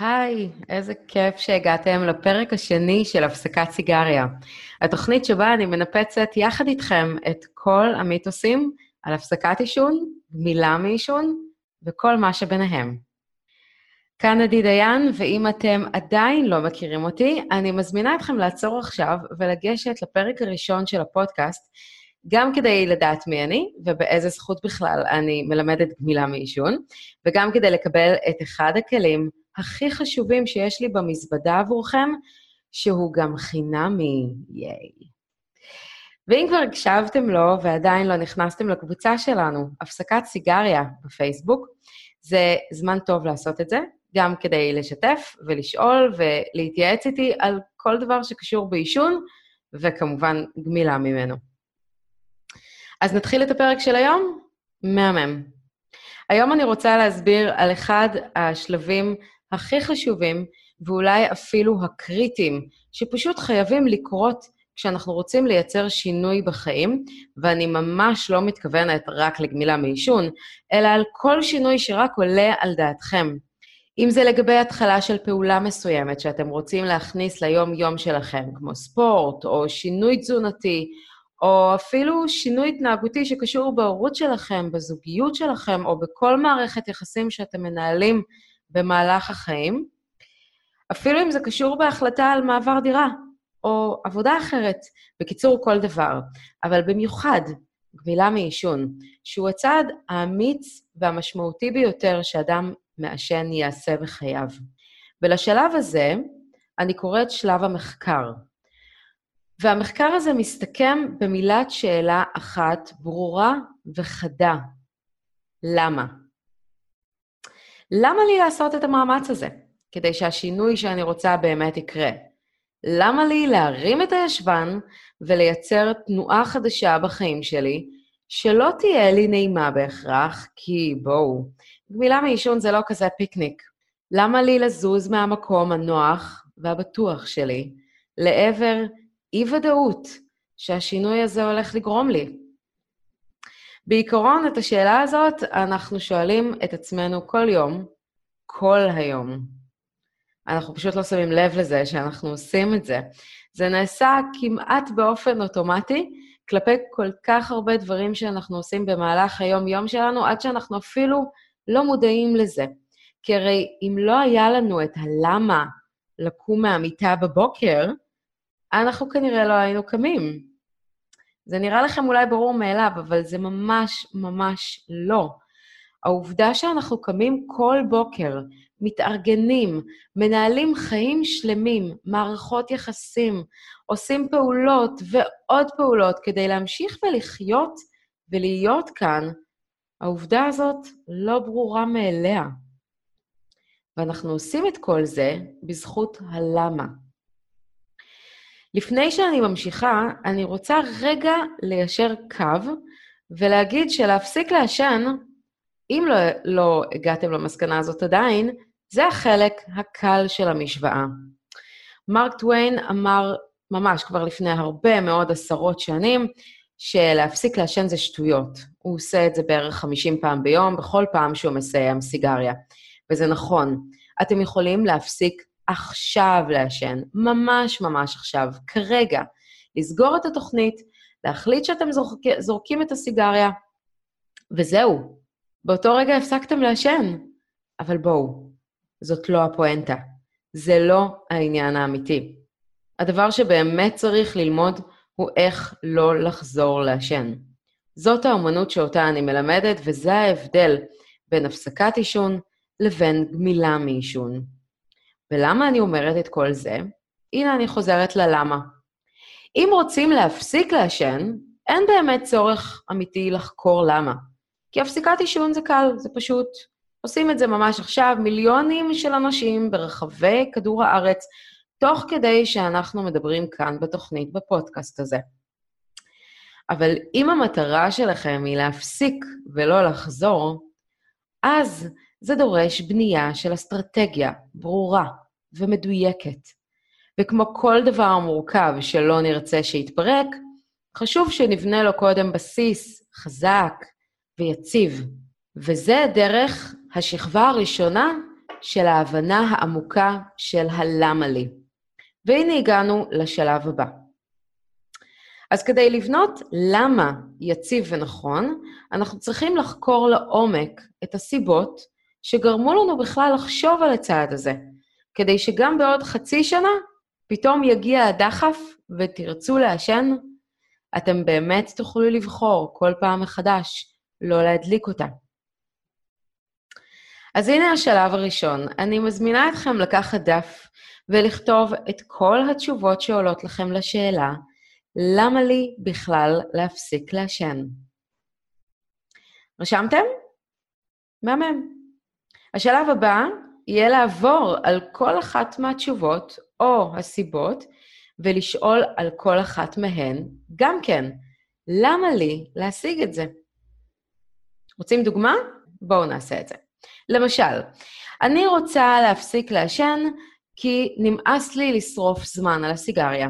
היי, איזה כיף שהגעתם לפרק השני של הפסקת סיגריה. התוכנית שבה אני מנפצת יחד איתכם את כל המיתוסים על הפסקת עישון, גמילה מעישון וכל מה שביניהם. כאן עדי דיין, ואם אתם עדיין לא מכירים אותי, אני מזמינה אתכם לעצור עכשיו ולגשת לפרק הראשון של הפודקאסט, גם כדי לדעת מי אני ובאיזה זכות בכלל אני מלמדת גמילה מעישון, וגם כדי לקבל את אחד הכלים הכי חשובים שיש לי במזוודה עבורכם, שהוא גם חינמי, ייי. ואם כבר הקשבתם לו ועדיין לא נכנסתם לקבוצה שלנו, הפסקת סיגריה בפייסבוק, זה זמן טוב לעשות את זה, גם כדי לשתף ולשאול ולהתייעץ איתי על כל דבר שקשור בעישון, וכמובן גמילה ממנו. אז נתחיל את הפרק של היום? מהמם. היום אני רוצה להסביר על אחד השלבים הכי חשובים, ואולי אפילו הקריטיים, שפשוט חייבים לקרות כשאנחנו רוצים לייצר שינוי בחיים, ואני ממש לא מתכוונת רק לגמילה מעישון, אלא על כל שינוי שרק עולה על דעתכם. אם זה לגבי התחלה של פעולה מסוימת שאתם רוצים להכניס ליום-יום שלכם, כמו ספורט, או שינוי תזונתי, או אפילו שינוי התנהגותי שקשור בהורות שלכם, בזוגיות שלכם, או בכל מערכת יחסים שאתם מנהלים במהלך החיים, אפילו אם זה קשור בהחלטה על מעבר דירה, או עבודה אחרת, בקיצור, כל דבר. אבל במיוחד, גמילה מעישון, שהוא הצעד האמיץ והמשמעותי ביותר שאדם מעשן יעשה בחייו. ולשלב הזה אני קוראת שלב המחקר. והמחקר הזה מסתכם במילת שאלה אחת ברורה וחדה. למה? למה לי לעשות את המאמץ הזה? כדי שהשינוי שאני רוצה באמת יקרה. למה לי להרים את הישבן ולייצר תנועה חדשה בחיים שלי, שלא תהיה לי נעימה בהכרח, כי בואו, גמילה מעישון זה לא כזה פיקניק. למה לי לזוז מהמקום הנוח והבטוח שלי לעבר אי-ודאות שהשינוי הזה הולך לגרום לי? בעיקרון, את השאלה הזאת אנחנו שואלים את עצמנו כל יום, כל היום. אנחנו פשוט לא שמים לב לזה שאנחנו עושים את זה. זה נעשה כמעט באופן אוטומטי כלפי כל כך הרבה דברים שאנחנו עושים במהלך היום-יום שלנו, עד שאנחנו אפילו לא מודעים לזה. כי הרי אם לא היה לנו את הלמה לקום מהמיטה בבוקר, אנחנו כנראה לא היינו קמים. זה נראה לכם אולי ברור מאליו, אבל זה ממש ממש לא. העובדה שאנחנו קמים כל בוקר, מתארגנים, מנהלים חיים שלמים, מערכות יחסים, עושים פעולות ועוד פעולות כדי להמשיך ולחיות ולהיות כאן, העובדה הזאת לא ברורה מאליה. ואנחנו עושים את כל זה בזכות הלמה. לפני שאני ממשיכה, אני רוצה רגע ליישר קו ולהגיד שלהפסיק לעשן, אם לא, לא הגעתם למסקנה הזאת עדיין, זה החלק הקל של המשוואה. מרק טוויין אמר ממש כבר לפני הרבה מאוד עשרות שנים, שלהפסיק לעשן זה שטויות. הוא עושה את זה בערך 50 פעם ביום, בכל פעם שהוא מסיים סיגריה. וזה נכון. אתם יכולים להפסיק עכשיו לעשן, ממש ממש עכשיו, כרגע, לסגור את התוכנית, להחליט שאתם זורק, זורקים את הסיגריה, וזהו. באותו רגע הפסקתם לעשן. אבל בואו, זאת לא הפואנטה. זה לא העניין האמיתי. הדבר שבאמת צריך ללמוד הוא איך לא לחזור לעשן. זאת האומנות שאותה אני מלמדת, וזה ההבדל בין הפסקת עישון לבין גמילה מעישון. ולמה אני אומרת את כל זה? הנה אני חוזרת ללמה. אם רוצים להפסיק לעשן, אין באמת צורך אמיתי לחקור למה. כי הפסקת עישון זה קל, זה פשוט. עושים את זה ממש עכשיו מיליונים של אנשים ברחבי כדור הארץ, תוך כדי שאנחנו מדברים כאן בתוכנית, בפודקאסט הזה. אבל אם המטרה שלכם היא להפסיק ולא לחזור, אז זה דורש בנייה של אסטרטגיה ברורה ומדויקת. וכמו כל דבר מורכב שלא נרצה שיתפרק, חשוב שנבנה לו קודם בסיס חזק ויציב. וזה דרך השכבה הראשונה של ההבנה העמוקה של הלמה לי. והנה הגענו לשלב הבא. אז כדי לבנות למה יציב ונכון, אנחנו צריכים לחקור לעומק את הסיבות שגרמו לנו בכלל לחשוב על הצעד הזה, כדי שגם בעוד חצי שנה פתאום יגיע הדחף ותרצו לעשן, אתם באמת תוכלו לבחור כל פעם מחדש לא להדליק אותה. אז הנה השלב הראשון. אני מזמינה אתכם לקחת דף ולכתוב את כל התשובות שעולות לכם לשאלה, למה לי בכלל להפסיק לעשן? רשמתם? מהמם. השלב הבא יהיה לעבור על כל אחת מהתשובות או הסיבות ולשאול על כל אחת מהן גם כן, למה לי להשיג את זה? רוצים דוגמה? בואו נעשה את זה. למשל, אני רוצה להפסיק לעשן כי נמאס לי לשרוף זמן על הסיגריה.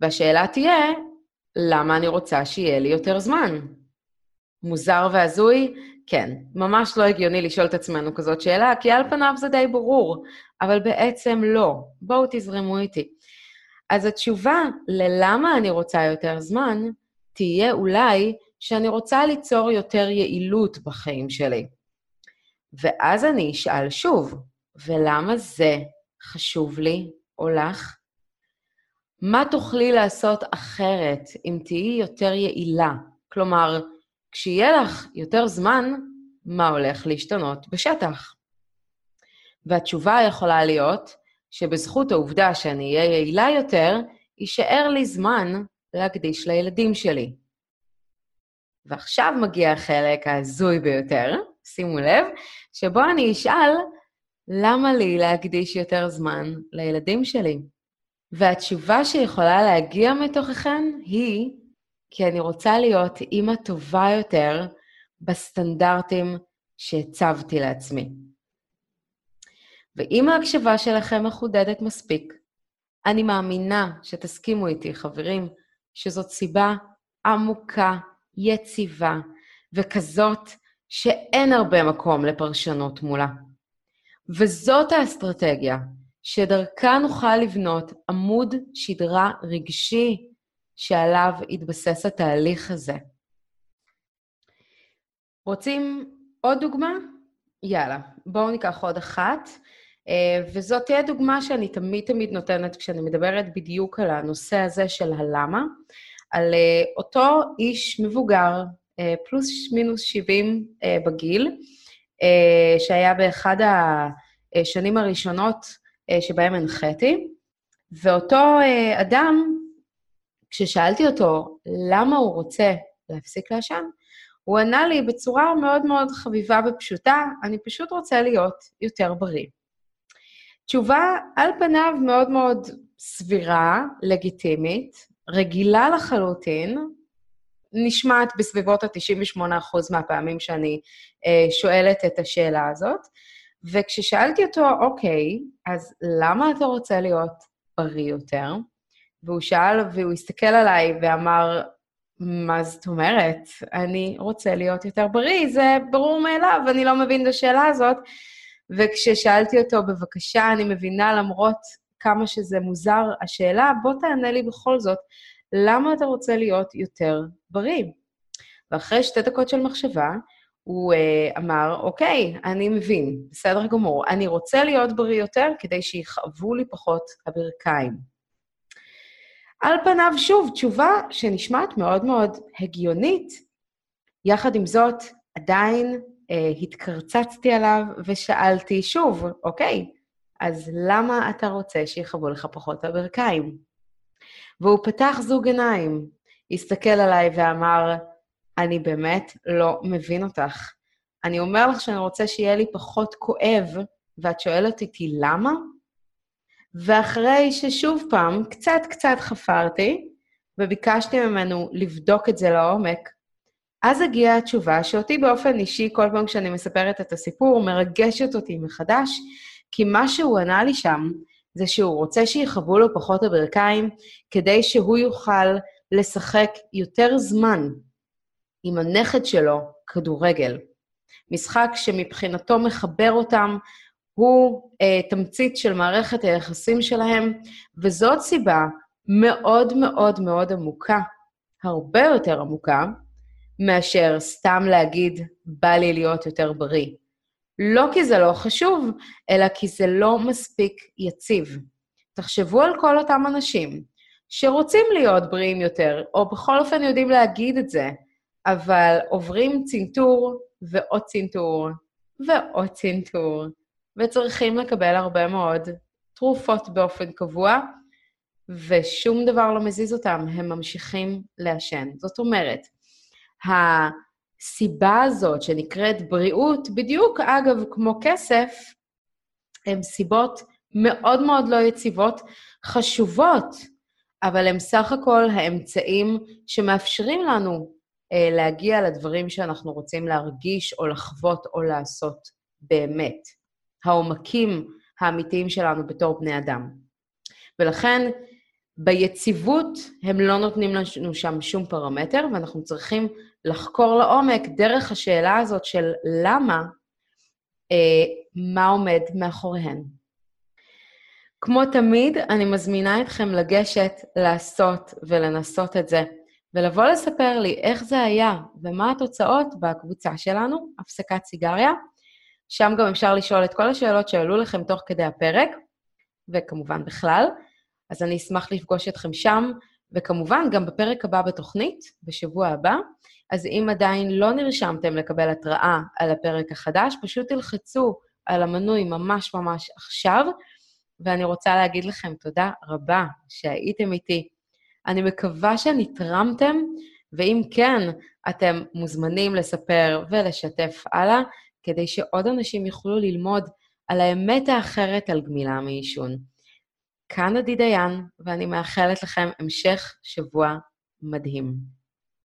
והשאלה תהיה, למה אני רוצה שיהיה לי יותר זמן? מוזר והזוי? כן, ממש לא הגיוני לשאול את עצמנו כזאת שאלה, כי על פניו זה די ברור, אבל בעצם לא. בואו תזרמו איתי. אז התשובה ללמה אני רוצה יותר זמן, תהיה אולי שאני רוצה ליצור יותר יעילות בחיים שלי. ואז אני אשאל שוב, ולמה זה חשוב לי או לך? מה תוכלי לעשות אחרת אם תהיי יותר יעילה? כלומר, כשיהיה לך יותר זמן, מה הולך להשתנות בשטח? והתשובה יכולה להיות שבזכות העובדה שאני אהיה יעילה יותר, יישאר לי זמן להקדיש לילדים שלי. ועכשיו מגיע החלק ההזוי ביותר, שימו לב, שבו אני אשאל, למה לי להקדיש יותר זמן לילדים שלי? והתשובה שיכולה להגיע מתוככן היא, כי אני רוצה להיות אימא טובה יותר בסטנדרטים שהצבתי לעצמי. ואם ההקשבה שלכם מחודדת מספיק, אני מאמינה שתסכימו איתי, חברים, שזאת סיבה עמוקה, יציבה, וכזאת שאין הרבה מקום לפרשנות מולה. וזאת האסטרטגיה שדרכה נוכל לבנות עמוד שדרה רגשי שעליו יתבסס התהליך הזה. רוצים עוד דוגמה? יאללה, בואו ניקח עוד אחת. אה, וזאת תהיה דוגמה שאני תמיד תמיד נותנת כשאני מדברת בדיוק על הנושא הזה של הלמה, על אה, אותו איש מבוגר, אה, פלוס מינוס 70 בגיל, שהיה באחד השנים הראשונות שבהם הנחיתי, ואותו אדם, כששאלתי אותו למה הוא רוצה להפסיק לעשן, הוא ענה לי בצורה מאוד מאוד חביבה ופשוטה, אני פשוט רוצה להיות יותר בריא. תשובה על פניו מאוד מאוד סבירה, לגיטימית, רגילה לחלוטין, נשמעת בסביבות ה-98% מהפעמים שאני אה, שואלת את השאלה הזאת. וכששאלתי אותו, אוקיי, אז למה אתה רוצה להיות בריא יותר? והוא שאל, והוא הסתכל עליי ואמר, מה זאת אומרת? אני רוצה להיות יותר בריא, זה ברור מאליו, אני לא מבין את השאלה הזאת. וכששאלתי אותו, בבקשה, אני מבינה, למרות כמה שזה מוזר, השאלה, בוא תענה לי בכל זאת, למה אתה רוצה להיות יותר בריא? ואחרי שתי דקות של מחשבה, הוא uh, אמר, אוקיי, אני מבין, בסדר גמור, אני רוצה להיות בריא יותר כדי שיכאבו לי פחות הברכיים. על פניו, שוב, תשובה שנשמעת מאוד מאוד הגיונית, יחד עם זאת, עדיין אה, התקרצצתי עליו ושאלתי שוב, אוקיי, אז למה אתה רוצה שיכבו לך פחות הברכיים? והוא פתח זוג עיניים, הסתכל עליי ואמר, אני באמת לא מבין אותך. אני אומר לך שאני רוצה שיהיה לי פחות כואב, ואת שואלת אותי למה? ואחרי ששוב פעם, קצת קצת חפרתי, וביקשתי ממנו לבדוק את זה לעומק, אז הגיעה התשובה שאותי באופן אישי, כל פעם כשאני מספרת את הסיפור, מרגשת אותי מחדש, כי מה שהוא ענה לי שם, זה שהוא רוצה שיכבו לו פחות הברכיים, כדי שהוא יוכל לשחק יותר זמן עם הנכד שלו כדורגל. משחק שמבחינתו מחבר אותם הוא אה, תמצית של מערכת היחסים שלהם, וזאת סיבה מאוד מאוד מאוד עמוקה, הרבה יותר עמוקה, מאשר סתם להגיד, בא לי להיות יותר בריא. לא כי זה לא חשוב, אלא כי זה לא מספיק יציב. תחשבו על כל אותם אנשים שרוצים להיות בריאים יותר, או בכל אופן יודעים להגיד את זה, אבל עוברים צנתור ועוד צנתור ועוד צנתור, וצריכים לקבל הרבה מאוד תרופות באופן קבוע, ושום דבר לא מזיז אותם, הם ממשיכים לעשן. זאת אומרת, הסיבה הזאת שנקראת בריאות, בדיוק אגב כמו כסף, הן סיבות מאוד מאוד לא יציבות, חשובות, אבל הם סך הכל האמצעים שמאפשרים לנו אה, להגיע לדברים שאנחנו רוצים להרגיש או לחוות או לעשות באמת. העומקים האמיתיים שלנו בתור בני אדם. ולכן, ביציבות הם לא נותנים לנו שם שום פרמטר, ואנחנו צריכים לחקור לעומק דרך השאלה הזאת של למה, אה, מה עומד מאחוריהן. כמו תמיד, אני מזמינה אתכם לגשת, לעשות ולנסות את זה, ולבוא לספר לי איך זה היה ומה התוצאות בקבוצה שלנו, הפסקת סיגריה. שם גם אפשר לשאול את כל השאלות שעלו לכם תוך כדי הפרק, וכמובן בכלל. אז אני אשמח לפגוש אתכם שם, וכמובן גם בפרק הבא בתוכנית, בשבוע הבא. אז אם עדיין לא נרשמתם לקבל התראה על הפרק החדש, פשוט תלחצו על המנוי ממש ממש עכשיו, ואני רוצה להגיד לכם תודה רבה שהייתם איתי. אני מקווה שנתרמתם, ואם כן, אתם מוזמנים לספר ולשתף הלאה, כדי שעוד אנשים יוכלו ללמוד על האמת האחרת על גמילה מעישון. כאן עדי דיין, ואני מאחלת לכם המשך שבוע מדהים.